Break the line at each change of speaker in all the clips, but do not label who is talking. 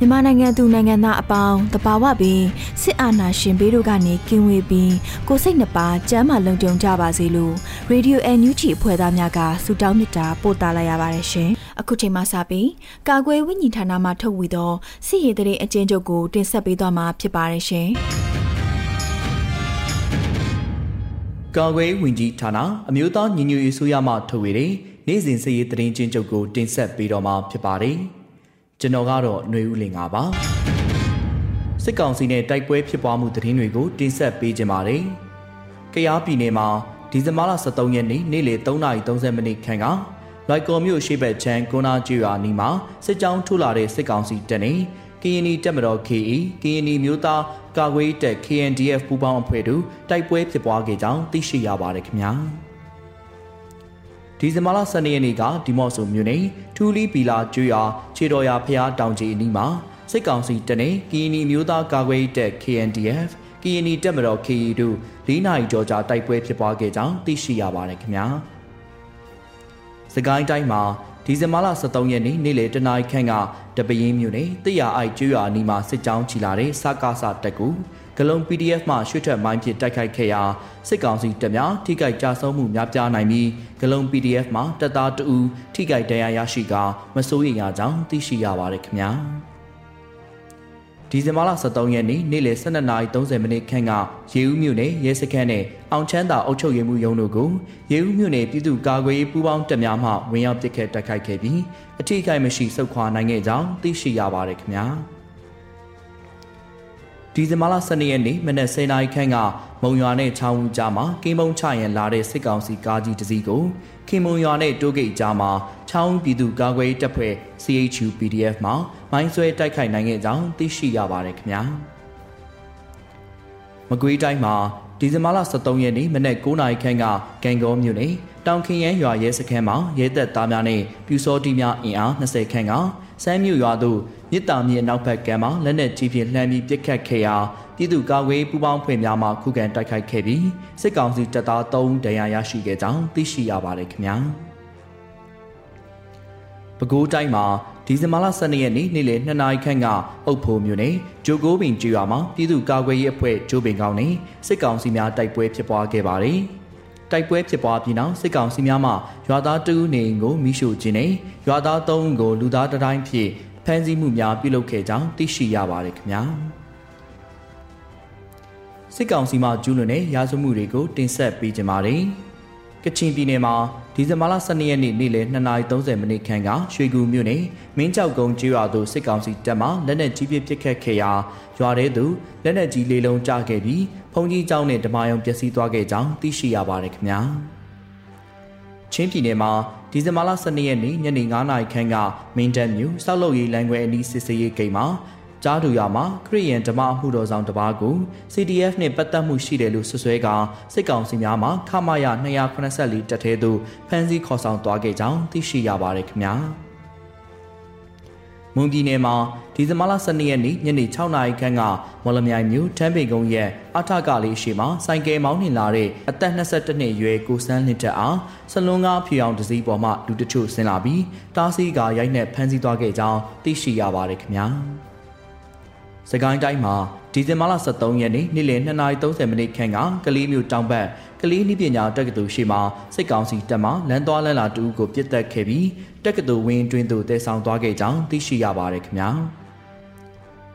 မြန်မာနိုင်ငံသူနိုင်ငံသားအပေါင်းတဘာဝပင်စစ်အာဏာရှင်ဘေးတို့ကနေကင်းဝေးပြီးကိုစိတ်နှပါကျမ်းမာလုံခြုံကြပါစေလို့ရေဒီယိုအန်ယူဂျီအဖွဲ့သားများကဆုတောင်းမေတ္တာပို့သလိုက်ရပါတယ်ရှင်။အခုချိန်မှစပြီးကာကွယ်ဝိညာဉ်ဌာနမှထုတ်ဝေသောစစ်ရေးတရေအကျဉ်းချုပ်ကိုတင်ဆက်ပေးသွားမှာဖြစ်ပါတယ်ရှင်။
ကာကွယ်ဝင်ကြီးဌာနအမျိုးသားညီညွတ်ရေးဆိုရမှထုတ်ဝေတဲ့နေ့စဉ်စစ်ရေးတရင်ချင်းချုပ်ကိုတင်ဆက်ပေးတော့မှာဖြစ်ပါတယ်။ ကျွန်တော်ကတော့ຫນွေဦးလင်ပါစစ်ကောင်စီနဲ့တိုက်ပွဲဖြစ်ပွားမှုသတင်းတွေကိုတင်ဆက်ပေးကြပါမယ်။ကယားပြည်နယ်မှာဒီဇင်ဘာလ23ရက်နေ့နေ့လယ်3:30မိနစ်ခန့်ကလိုက်ကော်မြို့ရှိဘက်ချမ်းကုနာကျွာနီမှာစစ်ကြောင်းထိုးလာတဲ့စစ်ကောင်စီတပ်နဲ့ကရင်နီတပ်မတော် KE ကရင်နီမျိုးသားကာကွယ်တပ် KNDF ပူးပေါင်းအဖွဲ့တို့တိုက်ပွဲဖြစ်ပွားခဲ့ကြောင်းသိရှိရပါတယ်ခင်ဗျာ။ ဒီဇင်ဘာလ12ရက်နေ့ကဒီမော့ဆိုမြို့နယ်ထူလီပီလာကျွော်ခြေတော်ရဖျားတောင်ကြီးအနီးမှာစစ်ကောင်စီတပ်နဲ့ကီနီမျိုးသားကာကွယ်တပ် KNDF ကီနီတပ်မတော် KE တို့၄နိုင်ကြောကြာတိုက်ပွဲဖြစ်ပွားခဲ့ကြောင်းသိရှိရပါတယ်ခင်ဗျာ။စကိုင်းတိုင်းမှာဒီဇင်ဘာလ23ရက်နေ့နေ့လယ်တနာရီခန့်ကတပင်းမြို့နယ်တရအိုက်ကျွော်အနီးမှာစစ်ကြောင်းချီလာတဲ့စကားစတပ်ကူ ဂလုံ PDF မှရွှေထွက်မိုင်းဖြင့်တိုက်ခိုက်ခဲ့ရာစစ်ကောင်စီတပ်များထိခိုက်ကြဆုံးမှုများပြားနိုင်ပြီးဂလုံ PDF မှတပ်သားတဦးထိခိုက်ဒဏ်ရာရရှိကမစိုးရိမ်ရကြောင်းသိရှိရပါတယ်ခင်ဗျာဒီဇင်ဘာလ23ရက်နေ့နေ့လယ်12:30မိနစ်ခန့်ကရေဦးမြို့နယ်ရဲစခန်းနဲ့အောင်ချမ်းသာအုပ်ချုပ်ရေးမှူးရုံးတို့ကိုရေဦးမြို့နယ်ပြည်သူ့ကာကွယ်ရေးပူးပေါင်းတပ်များမှဝင်ရောက်ပစ်ခတ်တိုက်ခိုက်ခဲ့ပြီးအထိအခိုက်မရှိဆုတ်ခွာနိုင်ခဲ့ကြောင်းသိရှိရပါတယ်ခင်ဗျာ။ ဒီဇင်ဘာလ12ရက်နေ့မနက်10:00နာရီခန့်ကမုံရွာနဲ့ချောင်းဦးကြားမှာကင်းမုံချရန်လာတဲ့စစ်ကောင်စီကားကြီးတစ်စီးကိုခင်မုံရွာနဲ့တိုးဂိတ်ကြားမှာချောင်းပြည်သူကာကွယ်တပ်ဖွဲ့ CHU PDF မှမိုင်းဆွဲတိုက်ခိုက်နိုင်ခဲ့ကြောင်းသိရှိရပါတယ်ခင်ဗျာမကွေးတိုင်းမှာဒီဇင်ဘာလ23ရက်နေ့မနက်9:00နာရီခန့်ကကံကောမြို့နယ်တောင်ခင်ရန်ရွာရဲစခန်းမှာရဲတပ်သားများနဲ့ပြူစောတီများအင်အား20ခန့်ကစမ်းမြို့ရွာသို့ မြစ်တာမြစ်နောက်ဘက်ကမ်းမှာလက်နက်ကြီးဖြင့်လှမ်းပြီးပစ်ခတ်ခဲ့ရာပြည်သူ့ကာကွယ်ပူးပေါင်းဖွဲ့များမှခုခံတိုက်ခိုက်ခဲ့ပြီးစစ်ကောင်စီတပ်သား3ဒဏ်ရာရရှိခဲ့ကြောင်းသိရှိရပါတယ်ခင်ဗျာပဲခူးတိုင်းမှာဒီဇင်ဘာလ12ရက်နေ့နေ့လယ်2နာရီခန့်ကအုပ်ဖိုမြို့နယ်ဂျိုကိုးပင်ကျွော်မှာပြည်သူ့ကာကွယ်ရေးအဖွဲ့ဂျိုးပင်ကောင်းနဲ့စစ်ကောင်စီများတိုက်ပွဲဖြစ်ပွားခဲ့ပါတယ်။တိုက်ပွဲဖြစ်ပွားပြီးနောက်စစ်ကောင်စီများမှရွာသားတဦးနေကိုမိရှို့ခြင်းနဲ့ရွာသား၃ဦးကိုလူသားတတိုင်းဖြင့် ဖမ်းဆီးမှုများပြုလုပ်ခဲ့ကြောင်းသိရှိရပါတယ်ခင်ဗျာစစ်ကောင်စီမှကျူးလွန်တဲ့ရာဇဝမှုတွေကိုတင်ဆက်ပေးကြပါတယ်ကချင်ပြည်နယ်မှာဒီဇင်ဘာလ12ရက်နေ့နေ့လယ်2:30မိနစ်ခန့်ကရွှေကူမြို့နယ်မင်းကြောက်ကုန်းကျေးရွာသို့စစ်ကောင်စီတပ်မှလက်နက်ကြီးပစ်ပစ်ခတ်ခဲ့ရာရွာထဲသို့လက်နက်ကြီးလေးလုံးကျခဲ့ပြီးဖုန်ကြီးကျောင်းနဲ့ဓမာယုံပျက်စီးသွားခဲ့ကြောင်းသိရှိရပါတယ်ခင်ဗျာချင်းပြည်နယ်မှာ ဒီဇင်ဘာလ12ရက်နေ့ညနေ9:00နာရီခန့်ကမင်းတပ်မြို့စောက်လုတ်ရေးလမ်းခွဲအနီးစစ်ဆေးရေးဂိတ်မှာကြားသူရမှာခရီးရန်ဓမ္မအမှုတော်ဆောင်တပါးကို CDF နဲ့ပတ်သက်မှုရှိတယ်လို့ဆွဆွဲကစစ်ကောင်စီများမှခမာရ284တပ်ထဲသို့ဖမ်းဆီးခေါ်ဆောင်သွားခဲ့ကြောင်းသိရှိရပါတယ်ခင်ဗျာ။ မွန်ပြည်နယ်မှာဒီဇင်ဘာလ12ရက်နေ့ညနေ6နာရီခန့်ကမော်လမြိုင်မြို့ထမ်းပေကုန်းရဲ့အထကလေးရှိမှာစိုင်ကယ်မောင်းနှင်လာတဲ့အသက်22နှစ်အရွယ်ကိုစန်းလင်းတက်အားဆလွန်ကားဖြူအောင်တစည်းပေါ်မှလူတချို့ဆင်းလာပြီးတားဆီးကရိုက်နှက်ဖမ်းဆီးသွားခဲ့ကြောင်းသိရှိရပါတယ်ခင်ဗျာ။စကိုင်းတိုင်းမှာ ဒီဒီဇင်ဘာလ23ရက်နေ့နေ့လယ်2:30မိနစ်ခန့်ကကလေးမျိုးတောင်ဘက်ကလေးနည်းပညာတက္ကသိုလ်ရှိမှစိတ်ကောင်းစီတက်မှလမ်းသွားလမ်းလာတူကိုပြစ်တက်ခဲ့ပြီးတက္ကသိုလ်ဝင်းတွင်သို့တည်ဆောင်သွားခဲ့ကြောင်းသိရှိရပါတယ်ခင်ဗျာ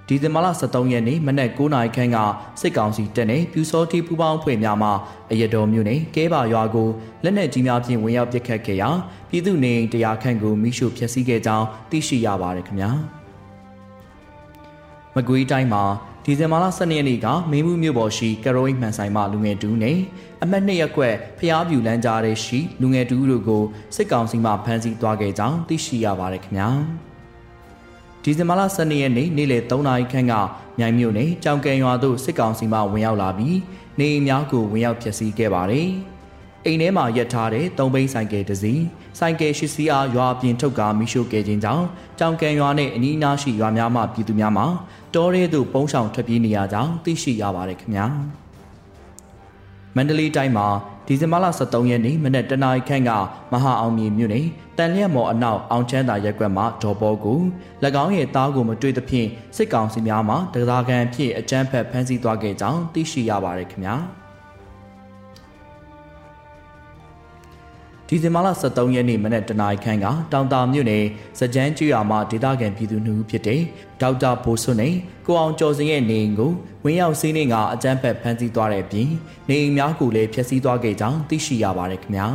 ဒီဇင်ဘာလ23ရက်နေ့မနက်9:00နာရီခန့်ကစိတ်ကောင်းစီတက်နေပြူစောတိပူပေါင်းဖွဲ့များမှအရတော်မြို့နယ်ကဲပါရွာကိုလက်နက်ကြီးများဖြင့်ဝင်ရောက်ပစ်ခတ်ခဲ့ရာပြည်သူနေတရားခန့်ကိုမိရှုဖျက်ဆီးခဲ့ကြောင်းသိရှိရပါတယ်ခင်ဗျာမကွေးတိုင်းမှာ ဒီဇင်ဘာလ12ရက်နေ့ကမင်းမှုမြို့ပေါ်ရှိကရိုအိမှန်ဆိုင်မှလူငယ်တူနဲ့အမတ်နှစ်ရက်ကွက်ဖျားပြူလမ်းကြားထဲရှိလူငယ်တူတို့ကိုစစ်ကောင်စီမှဖမ်းဆီးသွားခဲ့ကြောင်းသိရှိရပါတယ်ခင်ဗျာဒီဇင်ဘာလ12ရက်နေ့နေ့လယ်3နာရီခန့်ကမြိုင်မြို့နယ်ကြောင်ကံရွာသို့စစ်ကောင်စီမှဝင်ရောက်လာပြီးနေအိမ်များကိုဝင်ရောက်ဖျက်ဆီးခဲ့ပါတယ် အိမ်ထဲမှာရပ်ထားတဲ့သုံးဘိန်းဆိုင်ကယ်တစ်စီးဆိုင်ကယ်ရှိစီအားရွာပြင်ထုတ်ကာမိရှို့ခဲ့ခြင်းကြောင့်ကြောင်ကံရွာနဲ့အနီးအနားရှိရွာများမှပြည်သူများမှာတောထဲသို့ပုံဆောင်ထွက်ပြေးနေရကြောင်းသိရှိရပါတယ်ခင်ဗျာမန္တလေးတိုင်းမှာဒီဇင်ဘာလ23ရက်နေ့မနက်တနာရီခန့်ကမဟာအောင်မြေမြို့နယ်တန်လျက်မော်အနောက်အောင်ချမ်းသာရက်ကွက်မှာဒေါ်ဘောကို၎င်းရဲ့သားကိုမတွေ့သဖြင့်စစ်ကောင်စီများမှတကားကန်ဖြစ်အကြမ်းဖက်ဖမ်းဆီးသွားခဲ့ကြောင်းသိရှိရပါတယ်ခင်ဗျာ။ ဒီဇင်ဘာလ23ရက်နေ့မနက်တနာရီခန့်ကတောင်တာမြို့နယ်စကြမ်းကျွော်မှာဒေသခံပြည်သူနှုတ်ဖြစ်တဲ့ဒေါက်တာဘိုဆွနဲ့ကိုအောင်ကျော်စင်ရဲ့နေအိမ်ကိုဝင်းရောက်စီးနေကအကြမ်းဖက်ဖမ်းဆီးသွားတဲ့ပြင်နေအိမ်များကိုလည်းဖျက်ဆီးသွားခဲ့ကြောင်းသိရှိရပါတယ်ခင်ဗျာ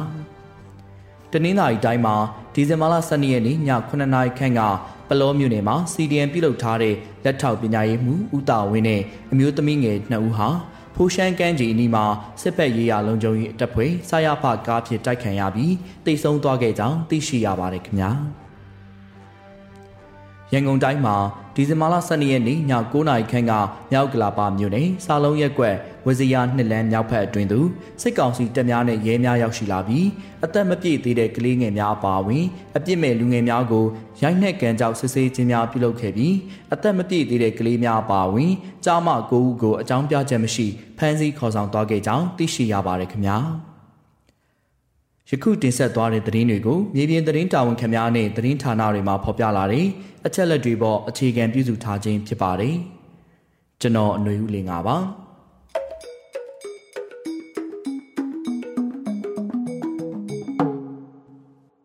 တနင်္လာရီတိုင်းမှာဒီဇင်ဘာလ12ရက်နေ့ည9နာရီခန့်ကပလောမြို့နယ်မှာ CDN ပြုလုပ်ထားတဲ့လက်ထောက်ပညာရေးမှူးဦးတာဝင်းနဲ့အမျိုးသမီးငယ်2ဦးဟာ ဖိုးရှမ်းကမ်းခြေအနီးမှာစစ်ဘက်ရေးရာလုံခြုံရေးတပ်ဖွဲ့ဆာရဖကားဖြစ်တိုက်ခံရပြီးတိတ်ဆုံးသွားခဲ့ကြောင်းသိရှိရပါတယ်ခင်ဗျာ ရန်ကုန်တိုင်းမှာဒီဇင်ဘာလ12ရက်နေ့ည9:00နာရီခန့်ကမြောက်ကလာပါမြို့နယ်စာလုံးရက်ကွက်ဝဇီယာနှစ်လန်းမြောက်ဖက်အတွင်းသို့စစ်ကောင်စီတပ်များနဲ့ရဲများရောက်ရှိလာပြီးအသက်မပြည့်သေးတဲ့ကလေးငယ်များအပါအဝင်အပြစ်မဲ့လူငယ်များကိုရိုက်နှက်ကန်ကြောက်စစ်ဆေးခြင်းများပြုလုပ်ခဲ့ပြီးအသက်မပြည့်သေးတဲ့ကလေးများအပါအဝင်ကြားမကိုဦးကိုအကြောင်းပြချက်မရှိဖမ်းဆီးခေါ်ဆောင်သွားခဲ့ကြောင်းသိရှိရပါတယ်ခင်ဗျာ ယခုတင်ဆက်သွားတဲ့သတင်းတွေကိုမြေပြင်သတင်းတာဝန်ခင်များနဲ့သတင်းဌာနတွေမှာဖော်ပြလာတဲ့အချက်လက်တွေပေါ်အခြေခံပြုစုထားခြင်းဖြစ်ပါတယ်။ကျွန်တော်အနွေဦးလင်ပါပါ။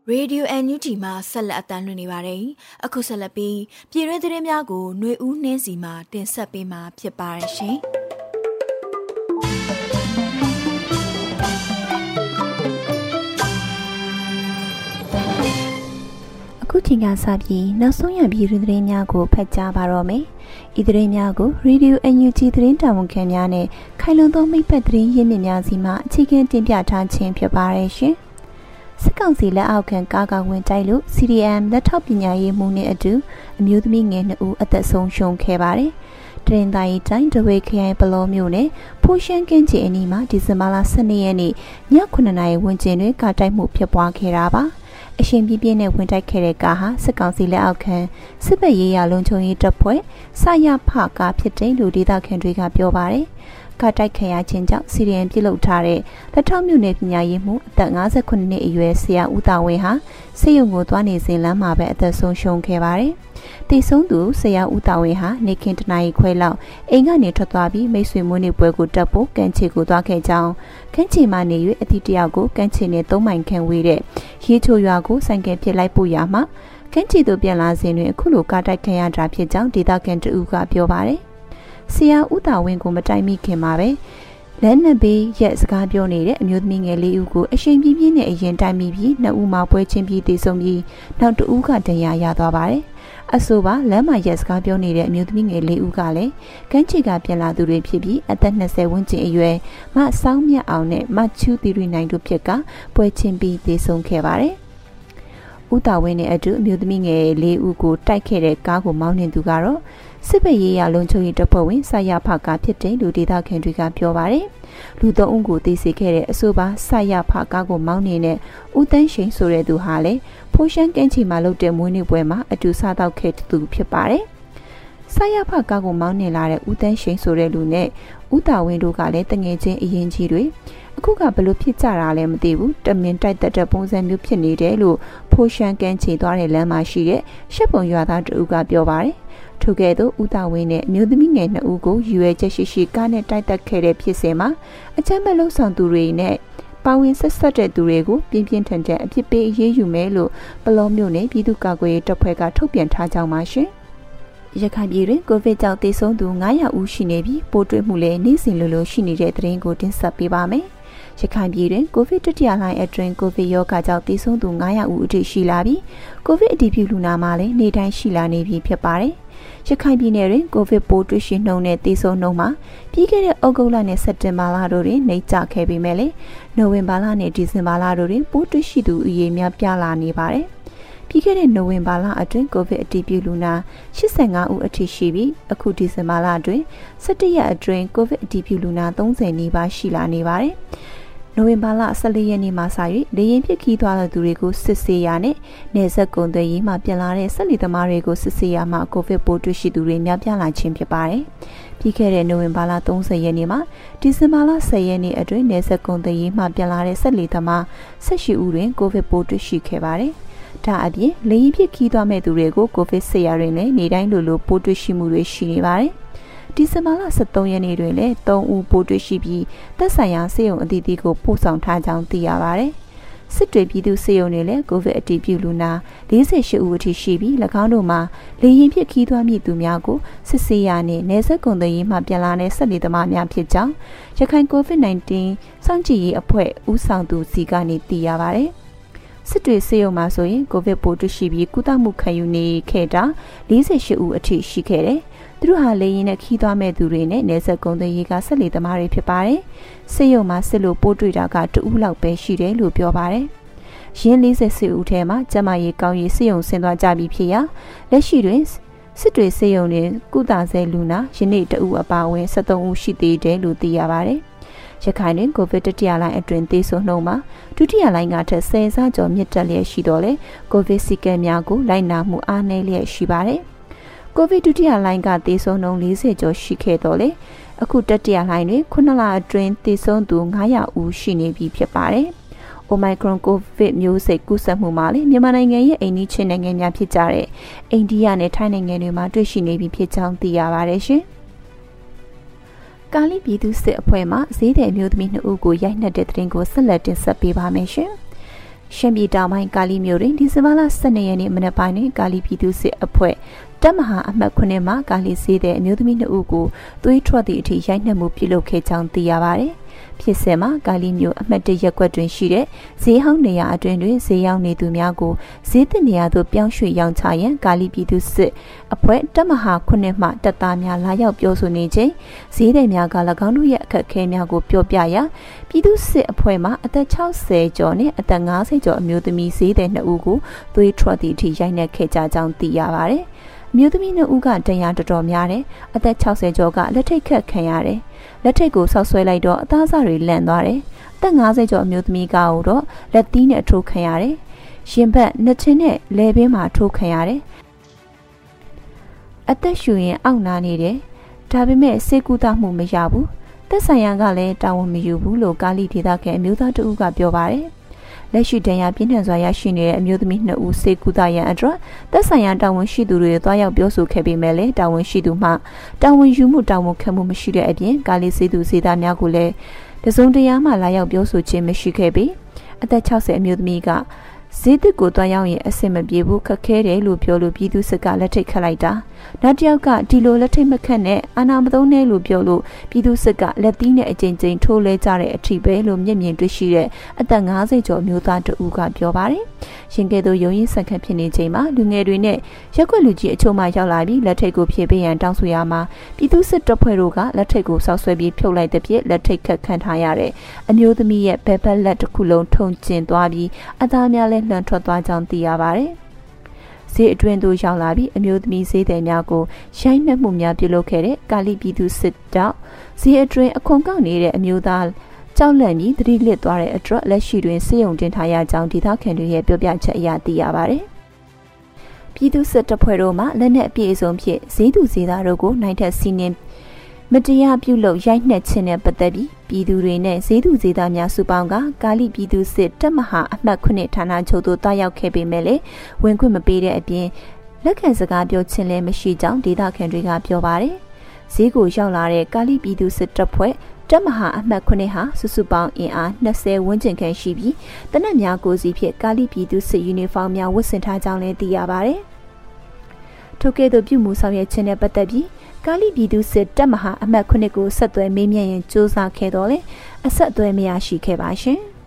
ရေဒီယိုအန်ယူဂျီမှာဆက်လက်အသံလွှင့်နေပါတယ်။အခုဆက်လက်ပြီးပြည်တွင်းသတင်းများကိုຫນွေဦးနှင်းစီမှာတင်ဆက်ပေးမှာဖြစ်ပါတယ်ရှင်။
ခုချိန်ကစပြီးနောက်ဆုံးရပြည်တွင်သတင်းများကိုဖတ်ကြားပါတော့မယ်။ဤသတင်းများကို Radio UNG သတင်းတာဝန်ခံများနဲ့ခိုင်လုံသောမိဖက်သတင်းရင်းမြစ်များစီမှအခြေခံတင်ပြထားခြင်းဖြစ်ပါရဲ့ရှင်။စစ်ကောင်စီလက်အောက်ခံကာကဝင်တိုက်လို့ CDM လက်ထောက်ပညာရေးမှူးနဲ့အတူအမျိုးသမီးငယ်2ဦးအသက်ဆုံးရှုံးခဲ့ပါတယ်။တရင်တိုင်းတိုင်းတဝေခရိုင်ပလောမျိုးနဲ့ဖိုးရှမ်းကင်းချီအနီးမှာဒီဇင်ဘာလ12ရက်နေ့ည9:00နာရီဝန်းကျင်တွင်ကာတိုက်မှုဖြစ်ပွားခဲ့တာပါ။ အရှင်ပြပြနဲ့ဝင်တိုက်ခဲ့တဲ့ကားဟာစစ်ကောင်စီလက်အောက်ခံစစ်ဘက်ရေးရာလုံခြုံရေးတပ်ဖွဲ့စရဖကားဖြစ်တယ်လို့ဒေသခံတွေကပြောပါတယ်။ ကားတိုက်ခံရခြင်းကြောင့်စီရီယန်ပြုတ်လုထားတဲ့လက်ထောက်မြို့နယ်ပညာရေးမှူးအသက်58နှစ်အရွယ်ဆရာဦးတာဝင်းဟာစေယုံကိုသွားနေစဉ်လမ်းမှာပဲအသက်ဆုံးရှုံးခဲ့ပါတယ်။တည်ဆုံးသူဆရာဦးတာဝင်းဟာနေခင်တနာရီခွဲလောက်အိမ်ကနေထွက်သွားပြီးမိတ်ဆွေမွေးနေ့ပွဲကိုတက်ဖို့ကန့်ချီကိုသွားခဲ့ကြောင်းကန့်ချီမှနေ၍အတီတယောက်ကိုကန့်ချီနဲ့သုံးမိုင်ခန့်ဝေးတဲ့ရေချိုရွာကိုဆိုင်ကယ်ပြစ်လိုက်ပို့ရမှာကန့်ချီတို့ပြန်လာစဉ်တွင်အခုလိုကားတိုက်ခံရတာဖြစ်ကြောင်းဒေသခံတဦးကပြောပါတယ်။ ဆရာဦးတာဝင်းကိုမတိုင်မိခင်မှာပဲလက်နက်ဘေးရက်စကားပြောနေတဲ့အမျိုးသမီးငယ်လေးဦးကိုအရှင်ပြင်းပြင်းနဲ့အရင်တိုင်မိပြီးနှစ်ဦးမှပွဲချင်းပြီးတည်ဆုံပြီးနောက်တဦးကတရားရသွားပါတယ်။အဆိုပါလမ်းမှာရက်စကားပြောနေတဲ့အမျိုးသမီးငယ်လေးဦးကလည်းကန်းချီကပြန်လာသူတွေဖြစ်ပြီးအသက်20ဝန်းကျင်အရွယ်မဆောင်းမြတ်အောင်နဲ့မချူတီရီနိုင်တို့ဖြစ်ကပွဲချင်းပြီးတည်ဆုံခဲ့ပါတယ်။ ဦးတာဝင်းနဲ့အတူအမျိုးသမီးငယ်လေးဦးကိုတိုက်ခဲ့တဲ့ကားကိုမောင်းနေသူကတော့စစ်ဘက်ရေးရာလုံခြုံရေးတပ်ဖွဲ့ဝင်ဆရဖကဖြစ်တယ်လို့ဒေသခံတွေကပြောပါတယ်။လူသုံးဦးကိုသိစေခဲ့တဲ့အဆိုပါဆရဖကားကိုမောင်းနေတဲ့ဦးတန်းရှိန်ဆိုတဲ့သူဟာလည်းဖိုးရှမ်းကင်းချီမှာလုပ်တဲ့မွေးနေ့ပွဲမှာအတူစားတော့ခဲ့သူဖြစ်ပါတယ်။ဆရဖကားကိုမောင်းနေလာတဲ့ဦးတန်းရှိန်ဆိုတဲ့လူနဲ့ဦးတာဝင်းတို့ကလည်းတငယ်ချင်းအရင်ကြီးတွေ အအခုကဘလို့ဖြစ်ကြတာလဲမသိဘူးတမင်တိုက်တက်တဲ့ပုံစံမျိုးဖြစ်နေတယ်လို့ဖိုးရှန်ကန်ချေသွားတဲ့လမ်းမှာရှိတဲ့ရှက်ပုံရွာသားတဦးကပြောပါတယ်ထို့ကဲ့သို့ဦးတာဝင်းနဲ့အမျိုးသမီးငယ်နှစ်ဦးကိုယူရဲချက်ရှိရှိကားနဲ့တိုက်တက်ခဲ့တဲ့ဖြစ်စဉ်မှာအချမ်းမဲ့လုံဆောင်သူတွေနဲ့ပါဝင်ဆက်ဆက်တဲ့သူတွေကိုပြင်းပြင်းထန်ထန်အပြစ်ပေးအရေးယူမယ်လို့ပလောမျိုးနဲ့ပြည်သူ့ကာကွယ်ရေးတပ်ဖွဲ့ကထုတ်ပြန်ထားကြောင်းပါရှင်။ရခိုင်ပြည်တွင်ကိုဗစ်ကြောင့်သေဆုံးသူ900ဦးရှိနေပြီးပိုးတွေ့မှုလည်းနေ့စဉ်လိုလိုရှိနေတဲ့သတင်းကိုတင်ဆက်ပေးပါမယ်။ ရခိုင်ပြည်တွင်ကိုဗစ်တတိယလှိုင်းအတွင်းကိုဗစ်ရောဂါကြောင့်သေဆုံးသူ900ဦးအထိရှိလာပြီးကိုဗစ်အတည်ပြုလူနာမှာလည်းနေ့တိုင်းရှိလာနေပြီဖြစ်ပါတယ်။ရခိုင်ပြည်နယ်တွင်ကိုဗစ်ပိုးတွေ့ရှိနှုန်းနဲ့သေဆုံးနှုန်းမှာပြီးခဲ့တဲ့ဩဂုတ်လနဲ့စက်တင်ဘာလတို့တွင်နှိမ့်ကျခဲ့ပေမဲ့လည်းနိုဝင်ဘာလနဲ့ဒီဇင်ဘာလတို့တွင်ပိုးတွေ့ရှိသူအရေများပြားလာနေပါတယ်။ပြီးခဲ့တဲ့နိုဝင်ဘာလအတွင်းကိုဗစ်အတည်ပြုလူနာ85ဦးအထိရှိပြီးအခုဒီဇင်ဘာလအတွင်း17ရက်အတွင်းကိုဗစ်အတည်ပြုလူနာ30နီးပါးရှိလာနေပါတယ်။ နိုဝင်ဘာလ14ရက်နေ့မှစ၍လေရင်ဖြစ်ခီးသွားတဲ့သူတွေကိုစစ်ဆေးရနဲ့နေဆက်ကုံသွေးရေးမှပြန်လာတဲ့ဆက်လီသမားတွေကိုစစ်ဆေးရမှကိုဗစ်ပိုးတွေ့ရှိသူတွေများပြားလာခြင်းဖြစ်ပါတယ်။ပြီးခဲ့တဲ့နိုဝင်ဘာလ30ရက်နေ့မှဒီဇင်ဘာလ10ရက်နေ့အတွင်းနေဆက်ကုံသွေးရေးမှပြန်လာတဲ့ဆက်လီသမား18ဦးတွင်ကိုဗစ်ပိုးတွေ့ရှိခဲ့ပါတယ်။ဒါအပြင်လေရင်ဖြစ်ခီးသွားမဲ့သူတွေကိုကိုဗစ်ဆေးရတွင်လည်းနေတိုင်းလိုလိုပိုးတွေ့ရှိမှုတွေရှိနေပါတယ်။ ဒီဇင်ဘာလ23ရက်နေ့တွင်လည်း3ဦးပိုးတွေ့ရှိပြီးသက်ဆိုင်ရာစေယုံအသီးသီးကိုပို့ဆောင်ထားကြောင်းသိရပါတယ်။စစ်တွေပြည်သူစေယုံတွေလည်းကိုဗစ်အတည်ပြုလူနာ48ဦးအထိရှိပြီး၎င်းတို့မှာလေရင်ဖြစ်ခီးသွွားမြစ်သူများကိုစစ်ဆေးရနှင့်နေဆက်ကုန်သွယ်ရေးမှပြန်လာတဲ့ဆက်နေသမားများဖြစ်ကြောင်းရခိုင် COVID-19 စောင့်ကြည့်ရေးအဖွဲ့ဦးဆောင်သူစီကနေသိရပါတယ်။စစ်တွေစေယုံမှာဆိုရင်ကိုဗစ်ပိုးတွေ့ရှိပြီးကုသမှုခံယူနေခဲ့တာ48ဦးအထိရှိခဲ့တယ်။ သူတို့ဟာလေရင်နဲ့ခီးသွားမဲ့သူတွေနဲ့နေဆက်ကုန်းသွေးရေးကဆက်လေသမားတွေဖြစ်ပါတယ်။စစ်ရုံမှာစစ်လို့ပိုးတွေ့တာကတဦးလောက်ပဲရှိတယ်လို့ပြောပါတယ်။ရင်း40စစ်ဦးထဲမှာကျမရေးကောင်းရေးစစ်ရုံဆင်းသွားကြပြီဖြစ်ရာလက်ရှိတွင်စစ်တွေစေယုံတွင်ကုသဆဲလူနာယနေ့တဦးအပါအဝင်73ဦးရှိသေးတယ်လို့သိရပါတယ်။ရခိုင်တွင်ကိုဗစ်တတိယလိုင်းအတွင်းသေဆုံးနှုန်းမှာဒုတိယလိုင်းကထက်10ဆကျော်မြင့်တက်လျက်ရှိတော့လေကိုဗစ်စီကံများကိုလိုက်နာမှုအားနည်းလျက်ရှိပါတယ်။ ကိုဗစ်ဒုတိယလှိုင်းကသေဆုံးနှုန်း40ကျော်ရှိခဲ့တော့လေအခုတတိယလှိုင်းတွင်9လအတွင်းသေဆုံးသူ900ဦးရှိနေပြီဖြစ်ပါတယ်။ Omicron COVID မျိုးစိတ်ကူးစက်မှုမှာလေမြန်မာနိုင်ငံရဲ့အိန္ဒိချင်းနိုင်ငံများဖြစ်ကြတဲ့အိန္ဒိယနဲ့ထိုင်းနိုင်ငံတွေမှာတွေ့ရှိနေပြီဖြစ်ကြောင်းသိရပါတယ်ရှင်။ကာလီပြည်သူစစ်အဖွဲ့မှဈေးတယ်မျိုးသမီး2ဦးကိုရိုက်နှက်တဲ့တဲ့တင်ကိုဆက်လက်တင်ဆက်ပေးပါမယ်ရှင်။ရှမ်းပြည်တောင်ပိုင်းကာလီမြို့တွင်ဒီဇင်ဘာလ12ရက်နေ့မနက်ပိုင်းတွင်ကာလီပြည်သူစစ်အဖွဲ့ တပ်မဟာအမှတ်9မှာကာလီစေးတဲ့အမျိုးသမီး2ဦးကိုသွေးထွက်သည့်အထိရိုက်နှက်မှုပြုလုပ်ခဲ့ကြောင်းသိရပါတယ်။ဖြစ်စဉ်မှာကာလီမျိုးအမှတ်1ရပ်ကွက်တွင်ရှိတဲ့ဈေးဟောင်းနေရာအတွင်းတွင်ဈေးရောက်နေသူများကိုဈေးသစ်နေရာသို့ပြောင်းရွှေ့ရောင်းချရန်ကာလီပြည်သူစစ်အဖွဲ့တပ်မဟာ9မှတပ်သားများလာရောက်ပြောဆိုနေချိန်ဈေးသည်များက၎င်းတို့ရဲ့အခက်အခဲများကိုပြောပြရာပြည်သူစစ်အဖွဲ့မှအသက်60ကျော်နဲ့အသက်50ကျော်အမျိုးသမီးဈေးသည်2ဦးကိုသွေးထွက်သည့်အထိရိုက်နှက်ခဲ့ကြကြောင်းသိရပါတယ်။ မျိုးသမီးနှစ်ဦးကတရားတော်တော်များတယ်အသက်60ကျော်ကလက်ထိတ်ခတ်ခံရတယ်လက်ထိတ်ကိုဆောက်ဆွဲလိုက်တော့အသားစားတွေလန့်သွားတယ်အသက်50ကျော်အမျိုးသမီးကတော့လက်သီးနဲ့ထိုးခံရတယ်ရင်ဘတ်နှစ်ချင်းနဲ့လဲပင်မှာထိုးခံရတယ်အသက်ရှူရင်အောက်နာနေတယ်ဒါပေမဲ့စေကူတာမှုမရဘူးသက်ဆိုင်ရာကလည်းတာဝန်မယူဘူးလို့ကာလီဒေသခံအမျိုးသားတဦးကပြောပါတယ် လက်ရှိတန်ရာပြင်းထန်စွာရရှိနေတဲ့အမျိုးသမီး2ဦးစေကူတာရန်အတွက်သက်ဆိုင်ရာတာဝန်ရှိသူတွေတွားရောက်ပြောဆိုခဲ့ပေမဲ့လည်းတာဝန်ရှိသူမှတာဝန်ယူမှုတာဝန်ခံမှုမရှိတဲ့အပြင်ကာလီစေသူစေသားများကိုလည်းတစုံတရာမှလာရောက်ပြောဆိုခြင်းမရှိခဲ့ပေအသက်60အမျိုးသမီးကဈေးတစ်ကိုတွားရောက်ရင်အဆင်မပြေဘူးခက်ခဲတယ်လို့ပြောလို့ပြည်သူစစ်ကလက်ထိတ်ခတ်လိုက်တာ နောက်တစ်ယောက်ကဒီလိုလက်ထိတ်မခတ်နဲ့အာနာမသုံးနဲ့လို့ပြောလို့ပြည်သူစစ်ကလက်သီးနဲ့အကြိမ်ကြိမ်ထိုးလဲကြတဲ့အထိပဲလို့မျက်မြင်တွေ့ရှိတဲ့အသက်50ကျော်မျိုးသားတဦးကပြောပါတယ်ရှင်ကဲ့သို့ရုံရင်းဆန်ခတ်ဖြစ်နေချိန်မှာလူငယ်တွေနဲ့ရက်ွက်လူကြီးအချို့မှရောက်လာပြီးလက်ထိတ်ကိုဖြည့်ပေးရန်တောင်းဆိုရမှာပြည်သူစစ်တပ်ဖွဲ့တို့ကလက်ထိတ်ကိုဆောက်ဆွဲပြီးဖြုတ်လိုက်တဲ့ပြည့်လက်ထိတ်ခတ်ခံထားရတဲ့အမျိုးသမီးရဲ့ဘဲဘက်လက်တစ်ခုလုံးထုံကျင်သွားပြီးအသားများလည်းလှန်ထွက်သွားကြောင်းသိရပါတယ် ဈေးအတွင်းသို့ရောက်လာပြီးအမျိုးသမီးဈေးသည်များကိုရိုက်နှက်မှုများပြုလုပ်ခဲ့တဲ့ကာလီပြည်သူစစ်တောက်ဈေးအတွင်းအခွန်ကောက်နေတဲ့အမျိုးသားကြောက်လန့်ပြီးသတိလစ်သွားတဲ့အတွက်လက်ရှိတွင်စေယုံတင်ထားရကြောင်းဒေသခံတွေရဲ့ပြောပြချက်အရသိရပါတယ်။ပြည်သူစစ်တပ်ဖွဲ့တို့မှလက်နက်အပြည့်အစုံဖြင့်ဈေးသူဈေးသားတို့ကိုနိုင်ထက်စီးနင်း မတရားပြုလုပ်ရိုက်နှက်ခြင်းနဲ့ပတ်သက်ပြီးပြည်သူတွေနဲ့ဈေးသူဈေးသားများစုပေါင်းကကာလိပြည်သူစစ်တပ်မဟာအမှတ်ခုနှစ်ဌာနချုပ်သို့တွားရောက်ခဲ့ပေမဲ့လည်းဝင်ခွင့်မပေးတဲ့အပြင်လက်ခံစကားပြောခြင်းလည်းမရှိကြောင်းဒေသခံတွေကပြောပါတယ်။ဈေးကိုရောက်လာတဲ့ကာလိပြည်သူစစ်တပ်ဖွဲ့တပ်မဟာအမှတ်ခုနှစ်ဟာစုစုပေါင်းအင်အား20ဝန်းကျင်ခန့်ရှိပြီးတနက်များကိုစီဖြင့်ကာလိပြည်သူစစ်ယူနီဖောင်းများဝတ်ဆင်ထားကြောင်းလည်းသိရပါတယ်။ထို့ကဲ့သို့ပြုမှုဆောင်ရွက်ခြင်းနဲ့ပတ်သက်ပြီး ကာလိပြည်သူစစ်တပ်မဟာအမှတ်ခုနှစ်ကိုဆက်သွယ်မေးမြန်းရန်စ조사ခဲ့တော့လေအဆက်အသွယ်မရရှိခဲ့ပါရှင်။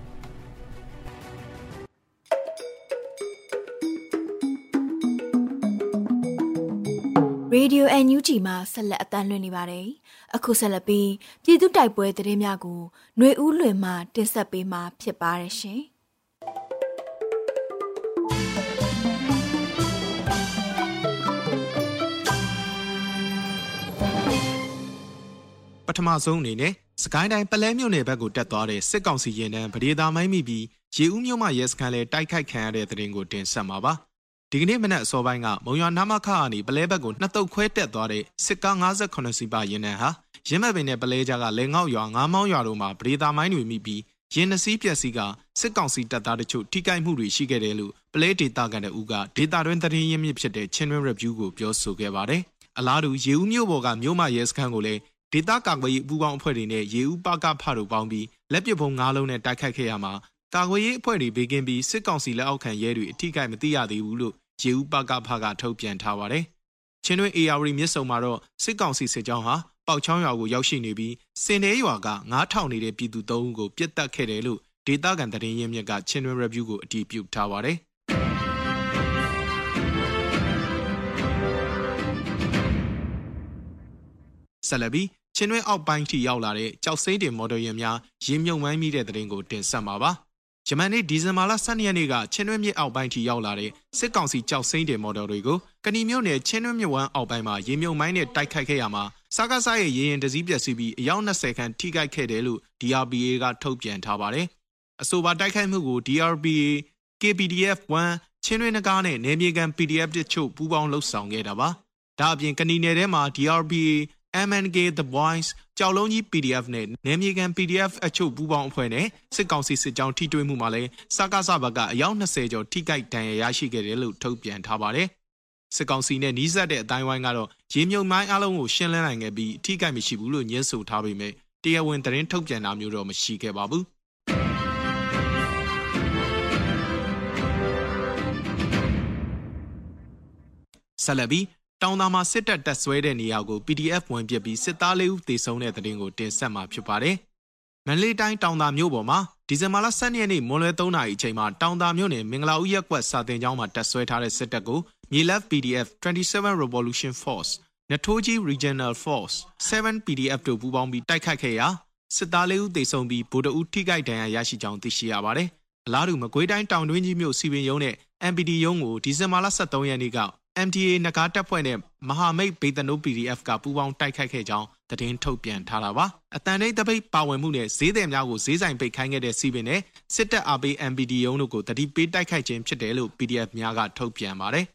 Radio NUG မှာဆက်လက်အသံလွှင့်နေပါတယ်။အခုဆက်လက်ပြီးပြည်သူတိုက်ပွဲသတင်းများကိုຫນွေဦးလွင်မှတင်ဆက်ပေးမှာဖြစ်ပါတယ်ရှင်။
ပထမဆုံးအနေနဲ့စကိုင်းတိုင်းပလဲမြို့နယ်ဘက်ကိုတက်သွားတဲ့စစ်ကောင်စီရင်တန်းဗဒေသာမိုင်းမိပြီးရေဦးမြို့မှရဲစခန်းလဲတိုက်ခိုက်ခံရတဲ့တဲ့ရင်ကိုတင်ဆက်မှာပါဒီကနေ့မနက်အစောပိုင်းကမုံရွာနာမခကနေပလဲဘက်ကိုနှစ်တုပ်ခွဲတက်သွားတဲ့စစ်ကား58စီးပါရင်တန်းဟာရင်းမဲ့ပင်နဲ့ပလဲကြားကလဲငေါ့ရွာငါးမောင်းရွာတို့မှာဗဒေသာမိုင်းတွေမိပြီးရင်နှစီးပျက်စီးကစစ်ကောင်စီတပ်သားတို့ထိခိုက်မှုတွေရှိခဲ့တယ်လို့ပလဲဒေတာကန်တဲ့ဦးကဒေတာတွင်တရင်ရင်းမြစ်ဖြစ်တဲ့ချင်းတွင် review ကိုပြောဆိုခဲ့ပါတယ်အလားတူရေဦးမြို့ပေါ်ကမြို့မရဲစခန်းကိုလည်း ဒေသကာကွယ်ရေးပူးပေါင်းအဖွဲ့တွေနဲ့ရေဦးပကဖတို့ပေါင်းပြီးလက်ပစ်ဖုံ၅လုံးနဲ့တိုက်ခိုက်ခဲ့ရမှာကာကွယ်ရေးအဖွဲ့တွေဘေးကင်းပြီးစစ်ကောင်စီလက်အောက်ခံရဲတွေအထိကိမသိရသေးဘူးလို့ရေဦးပကဖကထုတ်ပြန်ထားပါတယ်။ချင်းတွင်း AR မြစ်ဆုံမှာတော့စစ်ကောင်စီစစ်ကြောင်းဟာပေါက်ချောင်းရွာကိုရောက်ရှိနေပြီးစင်တဲရွာက9000နေတဲ့ပြည်သူ၃ဦးကိုပြစ်တက်ခဲ့တယ်လို့ဒေသခံသတင်းရင်းမြစ်ကချင်းတွင်း review ကိုအတည်ပြုထားပါတယ်။ ဆလဘီချင်းတွင်းအောက်ပိုင်းထိရောက်လာတဲ့ကြောက်စိမ့်တင်မော်ဒယ်ယာဉ်များရင်းမြုံမိုင်းမိတဲ့တဲ့ရင်ကိုတင်ဆက်မှာပါ။ဂျမန်နေ့ဒီဇင်ဘာလ12ရက်နေ့ကချင်းတွင်းမြစ်အောက်ပိုင်းထိရောက်လာတဲ့စစ်ကောင်စီကြောက်စိမ့်တင်မော်ဒယ်တွေကိုကဏီမြို့နယ်ချင်းတွင်းမြစ်ဝမ်းအောက်ပိုင်းမှာရင်းမြုံမိုင်းနဲ့တိုက်ခိုက်ခဲ့ရမှာစကားစားရဲ့ရေရင်တစည်းပျက်စီးပြီးအယောက်20ခန့်ထိခိုက်ခဲ့တယ်လို့ DRPA ကထုတ်ပြန်ထားပါတယ်။အဆိုပါတိုက်ခိုက်မှုကို DRPA KPDF 1ချင်းတွင်းနဂါးနဲ့နေမြေကန် PDF တချို့ပူးပေါင်းလှုပ်ဆောင်ခဲ့တာပါ။ဒါအပြင်ကဏီနယ်ထဲမှာ DRPA MNK The Voice ကြောက်လုံးကြီး PDF နဲ့နယ်မြေကန် PDF အချို့ပူးပေါင်းအဖွဲ့နဲ့စစ်ကောင်စီစစ်ကြောင်းထိတွေ့မှုမှာလည်းစကားစဘကအယောက်20ကျော်ထိခိုက်ဒဏ်ရာရရှိခဲ့တယ်လို့ထုတ်ပြန်ထားပါတယ်။စစ်ကောင်စီနဲ့နှီးစပ်တဲ့အတိုင်းဝိုင်းကတော့ရေမြုံမိုင်းအလုံးကိုရှင်းလင်းနိုင်ခဲ့ပြီးထိခိုက်မရှိဘူးလို့ညှင်းဆိုထားပေမဲ့တရားဝင်သတင်းထုတ်ပြန်တာမျိုးတော့မရှိခဲ့ပါဘူး။ဆလဘီ တောင်သာမှာစစ်တပ်တက်ဆွဲတဲ့နေရာကို PDF ဝင်ပစ်ပြီးစစ်သားလေးဦးသေဆုံးတဲ့တဲ့တင်ကိုတင်ဆက်မှာဖြစ်ပါတယ်။မန္တလေးတိုင်းတောင်သာမြို့ပေါ်မှာဒီဇင်ဘာလ12ရက်နေ့မွန်လွဲ3နာရီအချိန်မှာတောင်သာမြို့နယ်မင်္ဂလာဦးရက်ကွက်စာတင်ကျောင်းမှာတက်ဆွဲထားတဲ့စစ်တပ်ကိုမြေလက် PDF 27 Revolution Force နထိုးကြီး Regional Force 7 PDF တို့ပူးပေါင်းပြီးတိုက်ခိုက်ခဲ့ရာစစ်သားလေးဦးသေဆုံးပြီးဗိုလ်တအုပ်ထိခိုက်ဒဏ်ရာရရှိကြောင်းသိရှိရပါတယ်။အလားတူမကွေးတိုင်းတောင်တွင်းကြီးမြို့စီပင်ရုံးနဲ့ MPD ရုံးကိုဒီဇင်ဘာလ23ရက်နေ့က MTA နဂါတပ်ဖွဲ့နဲ့မဟာမိတ်ဘေတနိုး PDF ကပူးပေါင်းတိုက်ခိုက်ခဲ့ကြောင်းသတင်းထုတ်ပြန်ထားတာပါအတန်တိတ်တပိတ်ပါဝင်မှုနဲ့ဈေးသည်များကိုဈေးဆိုင်ပိတ်ခိုင်းခဲ့တဲ့စီပင်နဲ့စစ်တပ်အားပေး MPD ရုံးတို့ကိုတတိပေးတိုက်ခိုက်ခြင်းဖြစ်တယ်လို့ PDF များကထုတ်ပြန်ပါတယ်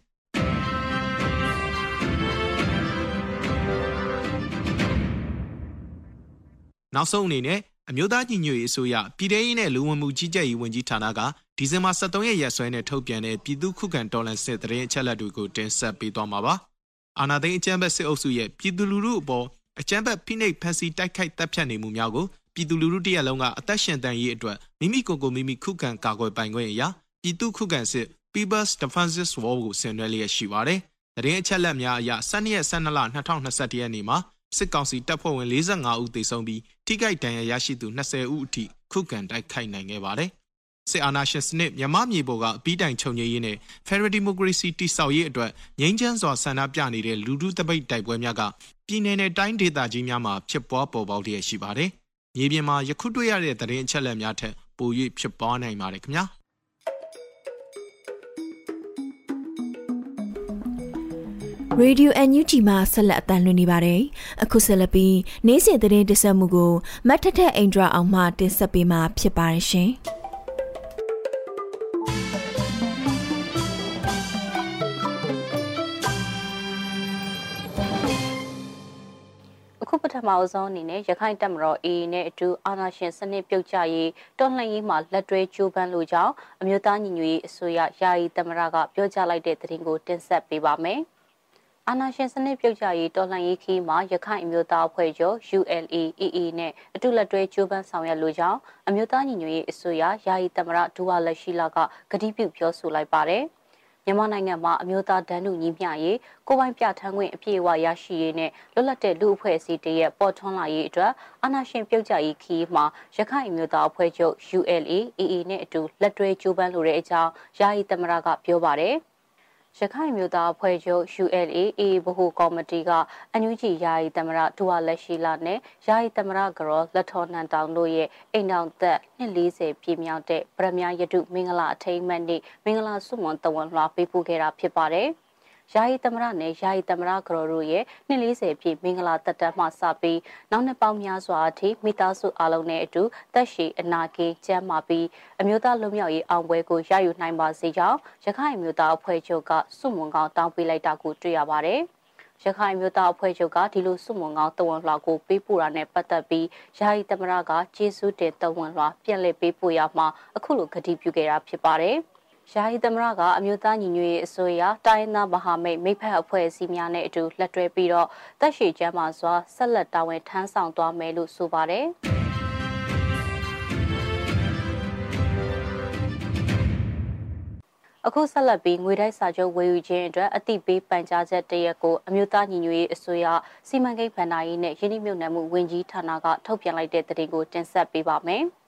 နောက်ဆုံးအနေနဲ့အမျိုးသားညီညွတ်ရေးအစိုးရပြည်ထရေးနဲ့လူဝင်မှုကြီးကြပ်ရေးဝန်ကြီးဌာနက ဒီဇင်ဘာ23ရက်ရက်စွဲနဲ့ထုတ်ပြန်တဲ့ပြည်သူ့ခုခံတော်လှန်စစ်တရင်အချက်လက်တွေကိုတင်ဆက်ပေးသွားမှာပါ။အာဏာသိမ်းအကြမ်းဖက်စစ်အုပ်စုရဲ့ပြည်သူလူထုအပေါ်အကြမ်းဖက်ဖိနှိပ်ဖန်ဆီးတိုက်ခိုက်တပ်ဖြတ်နေမှုများကိုပြည်သူလူထုတရက်လုံးကအသက်ရှင်တန်ရေးအတွက်မိမိကိုယ်ကိုမိမိခုခံကာကွယ်ပိုင်ခွင့်အရာပြည်သူခုခံစစ် People's Defenses War ကိုဆင်နွှဲလျက်ရှိပါတယ်။တရင်အချက်လက်များအရ12ရက်12လ2021ရက်နေ့မှာစစ်ကောင်စီတပ်ဖွဲ့ဝင်45ဦးသေဆုံးပြီးထိခိုက်ဒဏ်ရာရရှိသူ20ဦးအထိခုခံတိုက်ခိုက်နိုင်ခဲ့ပါတယ်။ စစ်အာဏာရှင်စနစ်မြန်မာမြေပေါ်ကအပြီးတိုင်ချုပ်ငြိမ်းရေးနဲ့ Federal Democracy တိဆောက်ရေးအတွက်ငြိမ်းချမ်းစွာဆန္ဒပြနေတဲ့လူထုတပိတ်တိုက်ပွဲများကပြည်내နဲ့တိုင်းဒေသကြီးများမှာဖြစ်ပွားပေါ်ပေါက်လျက်ရှိပါတယ်။မြေပြင်မှာယခုတွေ့ရတဲ့သတင်းအချက်အလက်များထက်ပို၍ဖြစ်ပွားနိုင်ပါတယ်ခင်ဗျာ။
Radio NUG မှာဆက်လက်အသံလွှင့်နေပါတယ်။အခုဆက်လက်ပြီးနေ့စဉ်သတင်းတင်ဆက်မှုကိုမတ်ထထအိန္ဒြာအောင်မှတင်ဆက်ပေးမှာဖြစ်ပါတယ်ရှင်။
ပထထမအဆုံးအနေနဲ့ရခိုင်တပ်မတော် AA နဲ့အတူအာဏာရှင်စနစ်ပြုတ်ကျရေးတော်လှန်ရေးမှာလက်တွဲကြိုးပမ်းလိုကြောင်းအမျိုးသားညီညွတ်ရေးအစိုးရယာယီသမရကပြောကြားလိုက်တဲ့သတင်းကိုတင်ဆက်ပေးပါမယ်။အာနာရှင်စနစ်ပြုတ်ကျရေးတော်လှန်ရေးခီးမှာရခိုင်အမျိုးသားအဖွဲ့ချုပ် ULA/AA နဲ့အတူလက်တွဲကြိုးပမ်းဆောင်ရွက်လိုကြောင်းအမျိုးသားညီညွတ်ရေးအစိုးရယာယီသမရဒူဝါလက်ရှိလာကကတိပြုပြောဆိုလိုက်ပါတယ်။ မြန်မာနိုင်ငံမှာအမျိုးသားဒန်းတူညီမျှရေးကိုပိုင်ပြဋ္ဌာန်းခွင့်အပြည့်အဝရရှိရေးနဲ့လွတ်လပ်တဲ့လူအဖွဲ့အစည်းတရဲ့ပေါ်ထွန်းလာရေးအတွက်အာဏာရှင်ပြုတ်ကျရေးခီးမှာရခိုင်အမျိုးသားအဖွဲ့ချုပ် ULA AA နဲ့အတူလက်တွဲကြိုးပမ်းလိုတဲ့အကြောင်းယာယီသမရကပြောပါတယ်။ ရခိုင်မျိုးသားအဖွဲ့ချုပ် ULA ဗဟိုကော်မတီကအန်ယူဂျီယာယီသမရဒူဝါလက်ရှိလာနဲ့ယာယီသမရကရောလက်ထော်နန်တောင်တို့ရဲ့အိမ်တော်သက်240ပြည့်မြောက်တဲ့ဗရမ ्या ရတုမင်္ဂလာအထိမ်းအမှတ်နေ့မင်္ဂလာဆုမွန်တဝန်လွှာပေးပို့ခဲ့တာဖြစ်ပါတယ်။ ယာယီသမရနဲ့ယာယီသမရကတော်တို့ရဲ့240ပြည့်မင်္ဂလာတက်တန်းမှစပြီးနောက်နှစ်ပေါင်းများစွာအထိမိသားစုအလုံးနဲ့အတူတက်ရှိအနာကင်းကျမ်းမာပြီးအမျိုးသားလူမျိုးရေးအောင်ပွဲကိုရယူနိုင်ပါစေကြောင်းရခိုင်မျိုးသားအဖွဲ့ချုပ်ကစုမွန်ကောင်းတောင်းပေးလိုက်တာကိုတွေ့ရပါတယ်။ရခိုင်မျိုးသားအဖွဲ့ချုပ်ကဒီလိုစုမုံကောင်းတဝန်လွှာကိုပေးပို့တာနဲ့ပတ်သက်ပြီးယာယီသမရကကျေးဇူးတင်တဝန်လွှာပြန်လည်ပေးပို့ရမှာအခုလိုကတိပြုခဲ့တာဖြစ်ပါတယ်။ ယာယီသမရကအမျိုးသားညီညွတ်ရေးအစိုးရတိုင်းသားမဟာမိတ်မိဖက်အဖွဲ့အစည်းများနဲ့အတူလက်တွဲပြီးတော့တက်ရှိကျမ်းမှာစွာဆက်လက်တာဝန်ထမ်းဆောင်သွားမယ်လို့ဆိုပါတယ်အခုဆက်လက်ပြီးငွေတိုက်စာချုပ်ဝယ်ယူခြင်းအတွက်အတိပေးပန်ကြားချက်တရက်ကိုအမျိုးသားညီညွတ်ရေးအစိုးရစီမံကိန်းဗဏ္ဍာရေးနဲ့ယင်းနှိမ့်မြုပ်နှံမှုဝန်ကြီးဌာနကထုတ်ပြန်လိုက်တဲ့သတင်းကိုတင်ဆက်ပေးပါမယ်။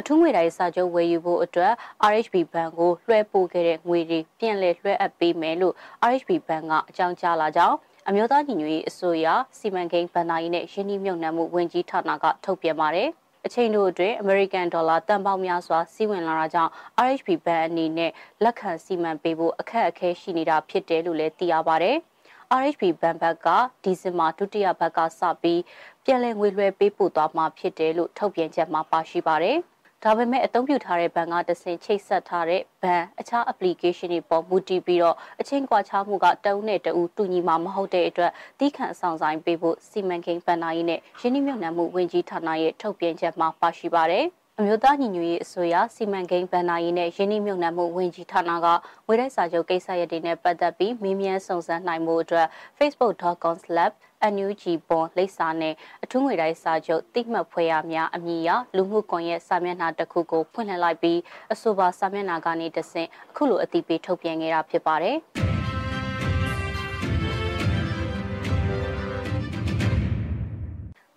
အထူးငွေတိုင်းစာချုပ်ဝယ်ယူဖို့အတွက် RHB ဘဏ်ကိုလွှဲပို့ခဲ့တဲ့ငွေတွေပြန်လည်လွှဲအပ်ပေးမယ်လို့ RHB ဘဏ်ကအကြောင်းကြားလာကြောင်းအမျိုးသားညီညွတ်ရေးအစိုးရစီမံကိန်းဗဏ္ဍာရေးနဲ့ယင်းနှိမ့်မြုပ်နှံမှုဝန်ကြီးဌာနကထုတ်ပြန်ပါတယ်။အချိန်တို့အတွင်း American Dollar တန်ပေါင်းများစွာစီးဝင်လာတာကြောင့် RHB ဘဏ်အနေနဲ့လက်ခံစီမံပေးဖို့အခက်အခဲရှိနေတာဖြစ်တယ်လို့လည်းသိရပါဗျ။ RHB ဘဏ်ဘက်ကဒီဇင်ဘာဒုတိယဘက်ကစပြီးပြည်လည်ငွေလွှဲပေးပို့သွားမှာဖြစ်တယ်လို့ထုတ်ပြန်ချက်မှာပါရှိပါတယ်။ ဒါပေမဲ့အသုံးပြုထားတဲ့ဘဏ်ကတဆင့်ချိတ်ဆက်ထားတဲ့ဘဏ်အခြား application တွေပေါ်မူတည်ပြီးတော့အချင်းကွာခြားမှုကတအုပ်နဲ့တအုပ်တူညီမှာမဟုတ်တဲ့အတွက်တီးခန့်ဆောင်ဆိုင်ပေးဖို့စီမံကိန်းဗဏ္ဍာရေးနဲ့ရင်းနှီးမြှုပ်နှံမှုဝန်ကြီးဌာနရဲ့ထုတ်ပြန်ချက်မှာပါရှိပါတယ်။အမျိုးသားညီညွတ်ရေးအစိုးရစီမံကိန်းဗဏ္ဍာရေးနဲ့ယင်းနှိမ့်မြုပ်နှံမှုဝန်ကြီးဌာနကငွေတိုက်စာချုပ်ကိစ္စရပ်တွေနဲ့ပတ်သက်ပြီးမေးမြန်းစုံစမ်းနိုင်မှုအတွက် facebook.com/ NUG ဘွန်လိပ်စာနဲ့အထူးငွေတိုင်းစာချုပ်တိမှတ်ဖွဲ့ရများအမည်အရလူမှုကွန်ရက်စာမျက်နှာတစ်ခုကိုဖွင့်လှစ်လိုက်ပြီးအဆိုပါစာမျက်နှာကနေတဆင့်အခုလိုအသိပေးထုတ်ပြန်ခဲ့တာဖြစ်ပါတယ်။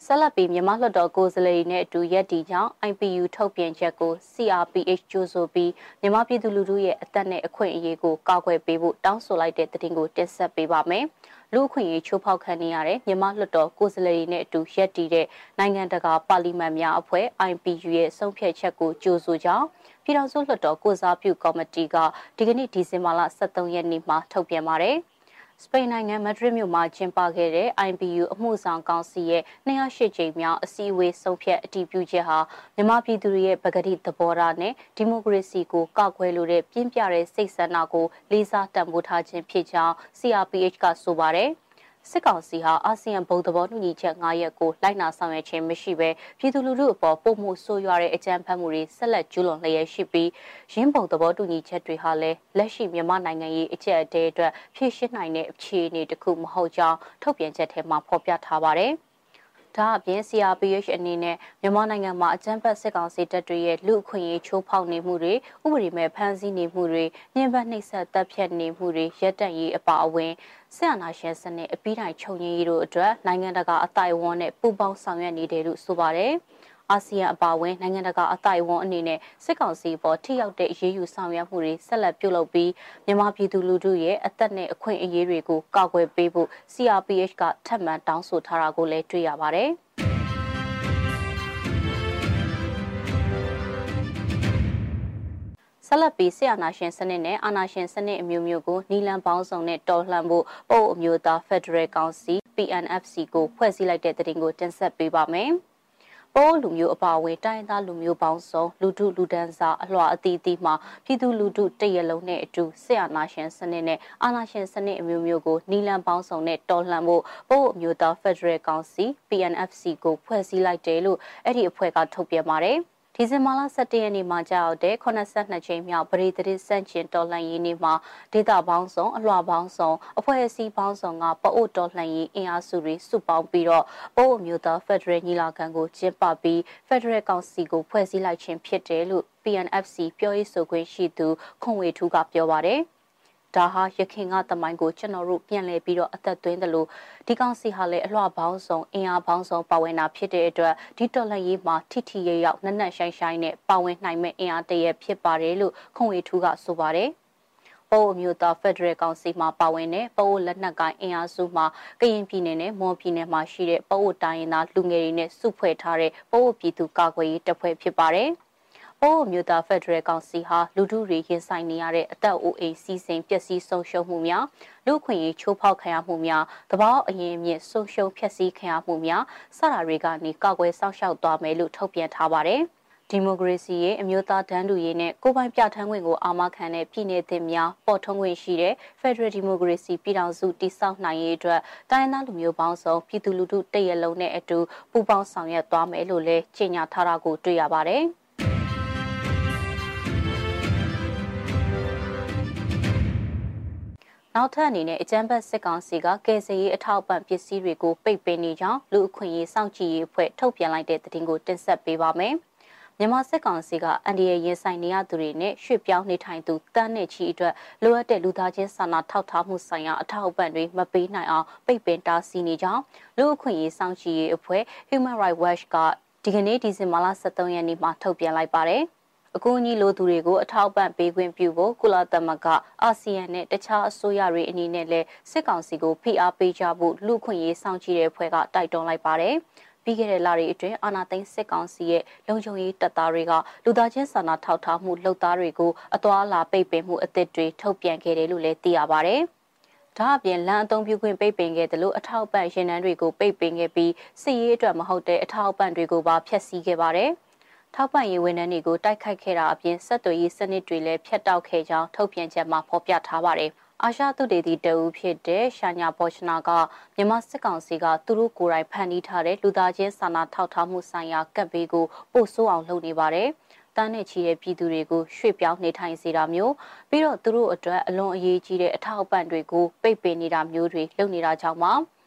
ဆက်လက်ပြီးမြန်မာလွှတ်တော်ကိုယ်စားလှယ်နဲ့အတူရက်တီကြောင့် IPU ထုတ်ပြန်ချက်ကို CRPH ကြိုးဆိုပြီးမြန်မာပြည်သူလူထုရဲ့အသက်နဲ့အခွင့်အရေးကိုကာကွယ်ပေးဖို့တောင်းဆိုလိုက်တဲ့တင်ကိုတင်ဆက်ပေးပါမယ်။ လူအခွင့်အရေးချိုးဖောက်ခံနေရတဲ့မြန်မာလွှတ်တော်ကိုယ်စားလှယ်တွေနဲ့အတူရက်တည်တဲ့နိုင်ငံတကာပါလီမန်များအဖွဲ့ IPU ရဲ့ဆုံးဖြတ်ချက်ကိုကြိုဆိုကြောင်းပြည်ထောင်စုလွှတ်တော်ကိုစားပြုကော်မတီကဒီကနေ့ဒီဇင်ဘာလ23ရက်နေ့မှာထုတ်ပြန်ပါတယ်။ စပိန်နိုင်ငံမက်ဒရစ်မြို့မှာကျင်းပခဲ့တဲ့ IPU အမှုဆောင်ကောင်စီရဲ့208ကြိမ်မြောက်အစည်းအဝေးဆုံးဖြတ်အတည်ပြုချက်ဟာမြန်မာပြည်သူတွေရဲ့ပကတိသဘောထားနဲ့ဒီမိုကရေစီကိုကောက်ွယ်လိုတဲ့ပြင်းပြတဲ့စိတ်ဆန္ဒကိုလေးစားတန်ဖိုးထားခြင်းဖြစ်ကြောင်း CRPH ကဆိုပါတယ်။ စစ်ကောင်စီဟာအာဆီယံဘုံသဘောတူညီချက်9ရပ်ကိုလိုက်နာဆောင်ရွက်ခြင်းမရှိဘဲပြည်သူလူထုအပေါ်ပုံမှုဆိုးရွားတဲ့အကြမ်းဖက်မှုတွေဆက်လက်ကျူးလွန်လျက်ရှိပြီးရင်းဘုံသဘောတူညီချက်တွေဟာလည်းလက်ရှိမြန်မာနိုင်ငံရေးအကျပ်အတဲအတွက်ဖြည့်ရှင်းနိုင်တဲ့အခြေအနေတစ်ခုမဟုတ်ကြောင်းထုတ်ပြန်ချက်ထဲမှာဖော်ပြထားပါတယ်။ ဒါအပြင် CRPH အနေနဲ့မြန်မာနိုင်ငံမှာအကြမ်းဖက်စစ်ကောင်စီတပ်တွေရဲ့လူအခွင့်အရေးချိုးဖောက်နေမှုတွေဥပဒေမဲ့ဖမ်းဆီးနေမှုတွေညှဉ်းပန်းနှိပ်စက်တပ်ဖြတ်နေမှုတွေရပ်တန့်ရေးအပါအဝင်စစ်အာဏာရှင်စနစ်အပြီးတိုင်ချုပ်ငြိမ်းရေးတို့အတွက်နိုင်ငံတကာအတိုင်ဝန်းနဲ့ပူးပေါင်းဆောင်ရွက်နေတယ်လို့ဆိုပါတယ်။ အာဆီယံအပါအဝင်နိုင်ငံတကာအသိုက်အဝန်းအနေနဲ့စစ်ကောင်စီပေါ်ထိရောက်တဲ့အရေးယူဆောင်ရွက်မှုတွေဆက်လက်ပြုလုပ်ပြီးမြန်မာပြည်သူလူထုရဲ့အသက်နဲ့အခွင့်အရေးတွေကိုကာကွယ်ပေးဖို့ CRPH ကထပ်မံတောင်းဆိုထားတာကိုလည်းတွေ့ရပါတယ်။ဆက်လက်ပြီးဆီယနာရှင်စနစ်နဲ့အာနာရှင်စနစ်အမျိုးမျိုးကိုနီလန်ပေါင်းစုံနဲ့တော်လှန်ဖို့ပို့အမျိုးသားဖက်ဒရယ်ကောင်စီ PNFC ကိုဖွဲ့စည်းလိုက်တဲ့တဲ့တင်ကိုတင်ဆက်ပေးပါမယ်။ ပိုးလူမျိုးအပါအဝင်တိုင်းသားလူမျိုးပေါင်းစုံလူထုလူဒန်းစားအလွှာအသီးသီးမှာပြည်သူလူထုတရလုံးနဲ့အတူဆရာနာရှင်စနစ်နဲ့အာနာရှင်စနစ်အမျိုးမျိုးကိုနီလန်ပေါင်းစုံနဲ့တော်လှန်ဖို့ပိုးအမျိုးသား Federal Council PNFC ကိုဖွဲ့စည်းလိုက်တယ်လို့အဲ့ဒီအဖွဲ့ကထုတ်ပြန်ပါတယ်။ ဒီဇင်ဘာလ17ရက်နေ့မှာကြာရောက်တဲ့82ချိန်မြောက်ပရိသတ်စန့်ကျင်တော်လှန်ရေးနေ့မှာဒေသပေါင်းစုံအလွှာပေါင်းစုံအဖွဲ့အစည်းပေါင်းစုံကပအို့တော်လှန်ရေးအင်အားစုတွေစုပေါင်းပြီးတော့ပို့အမျိုးသားဖက်ဒရယ်ညီလာခံကိုကျင်းပပြီးဖက်ဒရယ်ကောင်စီကိုဖွဲ့စည်းလိုက်ခြင်းဖြစ်တယ်လို့ PNFC ပြောရေးဆိုခွင့်ရှိသူခွန်ဝေထူးကပြောပါတယ်။ ဒါဟာရခင်ကတမိုင်းကိုကျွန်တော်တို့ပြန်လည်ပြီးတော့အသက်သွင်းတယ်လို့ဒီကောင်စီဟာလည်းအလှပေါင်းဆောင်အင်အားပေါင်းဆောင်ပါဝင်တာဖြစ်တဲ့အတွက်ဒီတော်လှန်ရေးမှာထိထိရရောက်နက်နက်ရှိုင်းရှိုင်းနဲ့ပါဝင်နိုင်မဲ့အင်အားတရဖြစ်ပါတယ်လို့ခွန်ဝေထူးကဆိုပါတယ်ပိုးအမျိုးသားဖက်ဒရယ်ကောင်စီမှာပါဝင်တဲ့ပိုးလက်နက်ကိုင်အင်အားစုမှာကရင်ပြည်နယ်နဲ့မော်ပြည်နယ်မှာရှိတဲ့ပိုးတိုင်းရင်းသားလူငယ်တွေနဲ့စုဖွဲ့ထားတဲ့ပိုးပြည်သူကာကွယ်ရေးတပ်ဖွဲ့ဖြစ်ပါတယ်။ အိုးမြို့သားဖက်ဒရယ်ကောင်စီဟာလူထုတွေရင်ဆိုင်နေရတဲ့အသက်အိုးအိမ်စီစဉ်ပျက်စီးဆုံးရှုံးမှုများလူခွင့်ရေးချိုးဖောက်ခံရမှုများတဘောအရင်မြင့်ဆုံးရှုံးဖျက်ဆီးခံရမှုများစတာတွေကနေကောက်ွယ်စောင့်ရှောက်သွားမယ်လို့ထုတ်ပြန်ထားပါတယ်ဒီမိုကရေစီရဲ့အမျိုးသားတန်းတူရေးနဲ့ကိုပိုင်ပြဋ္ဌာန်းခွင့်ကိုအာမခံတဲ့ပြည်내သစ်များပေါ်ထွန်းခွင့်ရှိတဲ့ Federal Democracy ပြည်ထောင်စုတည်ဆောက်နိုင်ရေးအတွက်တိုင်းသားလူမျိုးပေါင်းစုံပြည်သူလူထုတရက်လုံးနဲ့အတူပူးပေါင်းဆောင်ရွက်သွားမယ်လို့လည်းကြေညာထားတာကိုတွေ့ရပါတယ်။ နောက်ထပ်အနေနဲ့အကြမ်းဖက်စစ်ကောင်စီကကယ်ဆယ်ရေးအထောက်အပံ့ပစ္စည်းတွေကိုပိတ်ပင်နေကြောင်းလူအခွင့်အရေးစောင့်ကြည့်ရေးအဖွဲ့ထုတ်ပြန်လိုက်တဲ့သတင်းကိုတင်ဆက်ပေးပါမယ်။မြန်မာစစ်ကောင်စီကအန်ဒီရဲ့ရင်ဆိုင်နေရသူတွေနဲ့ရွှေ့ပြောင်းနေထိုင်သူတန်းနဲ့ချီအတွက်လိုအပ်တဲ့လူသားချင်းစာနာထောက်ထားမှုဆိုင်ရာအထောက်အပံ့တွေမပေးနိုင်အောင်ပိတ်ပင်တားဆီးနေကြောင်းလူအခွင့်အရေးစောင့်ကြည့်ရေးအဖွဲ့ Human Rights Watch ကဒီကနေ့ဒီဇင်ဘာလ23ရက်နေ့မှာထုတ်ပြန်လိုက်ပါတယ်။ အကူအညီလိုသူတွေကိုအထောက်ပံ့ပေးခွင့်ပြုဖို့ကုလသမဂ္ဂအာဆီယံနဲ့တခြားအစိုးရတွေအနေနဲ့လည်းစစ်ကောင်စီကိုဖိအားပေးကြဖို့လူခွင့်ရေးစောင့်ကြည့်တဲ့အဖွဲ့ကတိုက်တွန်းလိုက်ပါတယ်။ပြီးခဲ့တဲ့လတွေအတွင်းအာနာသိန်းစစ်ကောင်စီရဲ့လုံခြုံရေးတပ်သားတွေကလူသားချင်းစာနာထောက်ထားမှုလှုပ်သားတွေကိုအသွာအလာပိတ်ပင်မှုအသစ်တွေထုတ်ပြန်ခဲ့တယ်လို့လည်းသိရပါတယ်။ဒါအပြင်လမ်းအုံပြုခွင့်ပိတ်ပင်ခဲ့တယ်လို့အထောက်ပံ့ရင်နှန်းတွေကိုပိတ်ပင်ခဲ့ပြီးစစ်ရေးအတွက်မဟုတ်တဲ့အထောက်ပံ့တွေကိုပါဖျက်ဆီးခဲ့ပါတယ်။ ထောက်ပံ့ရေးဝန်ထမ်းတွေကိုတိုက်ခိုက်ခဲ့တာအပြင်ဆက်သွယ်ရေးစနစ်တွေလည်းဖျက်တောက်ခဲ့ကြောင်းထုတ်ပြန်ချက်မှာဖော်ပြထားပါတယ်။အာရှသုတေသီတအူဖြစ်တဲ့ရှာညာဘော့ချနာကမြန်မာစစ်ကောင်စီကသူတို့ကိုယ်တိုင်ဖန်တီးထားတဲ့လူသားချင်းစာနာထောက်ထားမှုဆိုင်ရာကပ်ဘေးကိုပို့ဆိုးအောင်လုပ်နေပါတယ်။တန်းနဲ့ချီတဲ့ပြည်သူတွေကိုရွှေ့ပြောင်းနေထိုင်စေတာမျိုးပြီးတော့သူတို့အတွက်အလွန်အရေးကြီးတဲ့အထောက်အပံ့တွေကိုပိတ်ပင်နေတာမျိုးတွေလုပ်နေတာကြောင့်ပါ။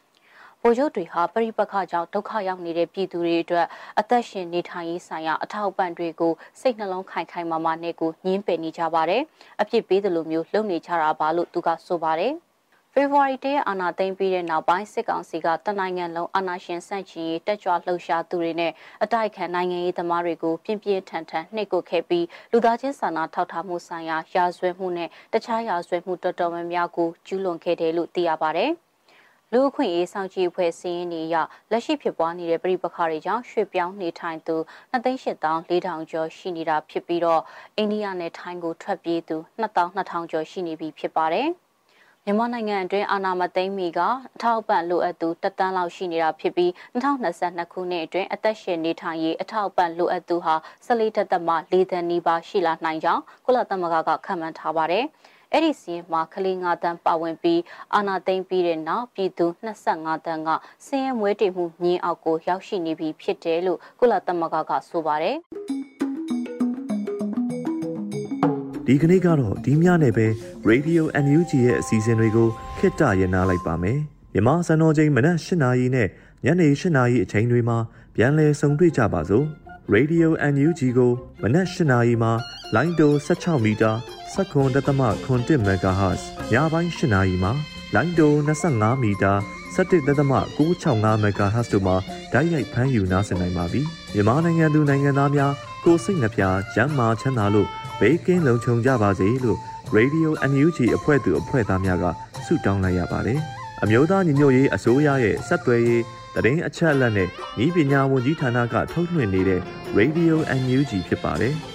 ဗိုလ်ချုပ်တွေဟာပရိပခကြောင့်ဒုက္ခရောက်နေတဲ့ပြည်သူတွေအတွက်အသက်ရှင်နေထိုင်ရေးဆိုင်ရာအထောက်အပံ့တွေကိုစိတ်နှလုံးခိုင်ခိုင်မာမာနဲ့ကိုညှင်းပယ်နေကြပါတယ်။အပြစ်ပေးသလိုမျိုးလုပ်နေကြတာပါလို့သူကဆိုပါတယ်။ဖေဖော်ဝါရီတရအာနာသိမ့်ပြီးတဲ့နောက်ပိုင်းစစ်ကောင်စီကတနိုင်ငံလုံးအာဏာရှင်ဆန့်ကျင်ရေးတက်ကြွလှုပ်ရှားသူတွေနဲ့အတိုက်ခံနိုင်ငံရေးသမားတွေကိုပြင်းပြင်းထန်ထန်နှိပ်ကွပ်ခဲ့ပြီးလူသားချင်းစာနာထောက်ထားမှုဆိုင်ရာရာဇဝတ်မှုနဲ့တခြားရာဇဝတ်မှုတော်တော်များများကိုကျူးလွန်ခဲ့တယ်လို့သိရပါတယ်။ လူအခွင့်အရေးဆောင်ကြည့်အဖွဲ့စီးရင်နေရလက်ရှိဖြစ်ပွားနေတဲ့ပြည်ပခါတွေကြောင့်ရွှေ့ပြောင်းနေထိုင်သူ2,800,400ကျော်ရှိနေတာဖြစ်ပြီးတော့အိန္ဒိယနဲ့ထိုင်းကိုထွက်ပြေးသူ2,200ကျော်ရှိနေပြီဖြစ်ပါတယ်။မြန်မာနိုင်ငံအတွင်းအာဏာမသိမ်းမီကအထောက်ပံ့လိုအပ်သူတသန်းလောက်ရှိနေတာဖြစ်ပြီး2022ခုနှစ်အတွင်းအသက်ရှင်နေထိုင်ရေးအထောက်ပံ့လိုအပ်သူဟာ14သက်သက်မှ4သန်းနီးပါးရှိလာနိုင်ကြောင်းကုလသမဂ္ဂကခန့်မှန်းထားပါတယ်။ အဲ့ဒီစီးရင်မှာကလေး9တန်းပါဝင်ပြီးအာနာသိမ့်ပြီးတဲ့နောက်ပြည်သူ25တန်းကစင်းရဲမွေးတေမှုမြင်းအောက်ကိုရောက်ရှိနေပြီဖြစ်တယ်လို့ကုလသမဂ္ဂကဆိုပါတယ်
ဒီကနေ့ကတော့ဒီညနေပဲ Radio NUG ရဲ့အစီအစဉ်တွေကိုခਿੱတရနာလိုက်ပါမယ်မြန်မာစံတော်ချိန်မနက်၈နာရီနဲ့ညနေ၈နာရီအချိန်တွေမှာပြန်လည်ဆုံတွေ့ကြပါစို့ Radio NUG ကိုမနက်၈နာရီမှာလိုင်းတို16မီတာ 7.7 MHz ညပိုင်း၈နာရီမှာလိုင်းတို25မီတာ17.665 MHz တို့မှာဓာတ်ရိုက်ဖမ်းယူနားဆင်နိုင်ပါပြီမြန်မာနိုင်ငံသူနိုင်ငံသားများကိုစိတ်နှပြကျန်းမာချမ်းသာလို့ဘေးကင်းလုံခြုံကြပါစေလို့ Radio NUG အဖွဲ့သူအဖွဲ့သားများကဆုတောင်းလိုက်ရပါတယ်အမျိုးသားညီညွတ်ရေးအစိုးရရဲ့စက်သွယ်ရေးတရင်အချက်အလက်နဲ့ဤပညာဝန်ကြီးဌာနကထုတ်လွှင့်နေတဲ့ Radio NUG ဖြစ်ပါတယ်။